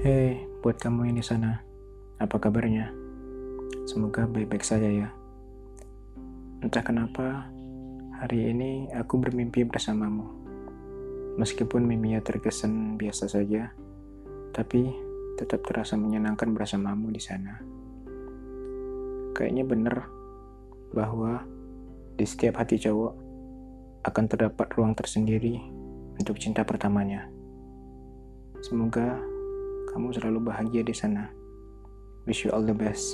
Hei, buat kamu yang di sana, apa kabarnya? Semoga baik-baik saja ya. Entah kenapa, hari ini aku bermimpi bersamamu. Meskipun mimpinya terkesan biasa saja, tapi tetap terasa menyenangkan bersamamu di sana. Kayaknya benar bahwa di setiap hati cowok akan terdapat ruang tersendiri untuk cinta pertamanya. Semoga kamu selalu bahagia di sana. Wish you all the best.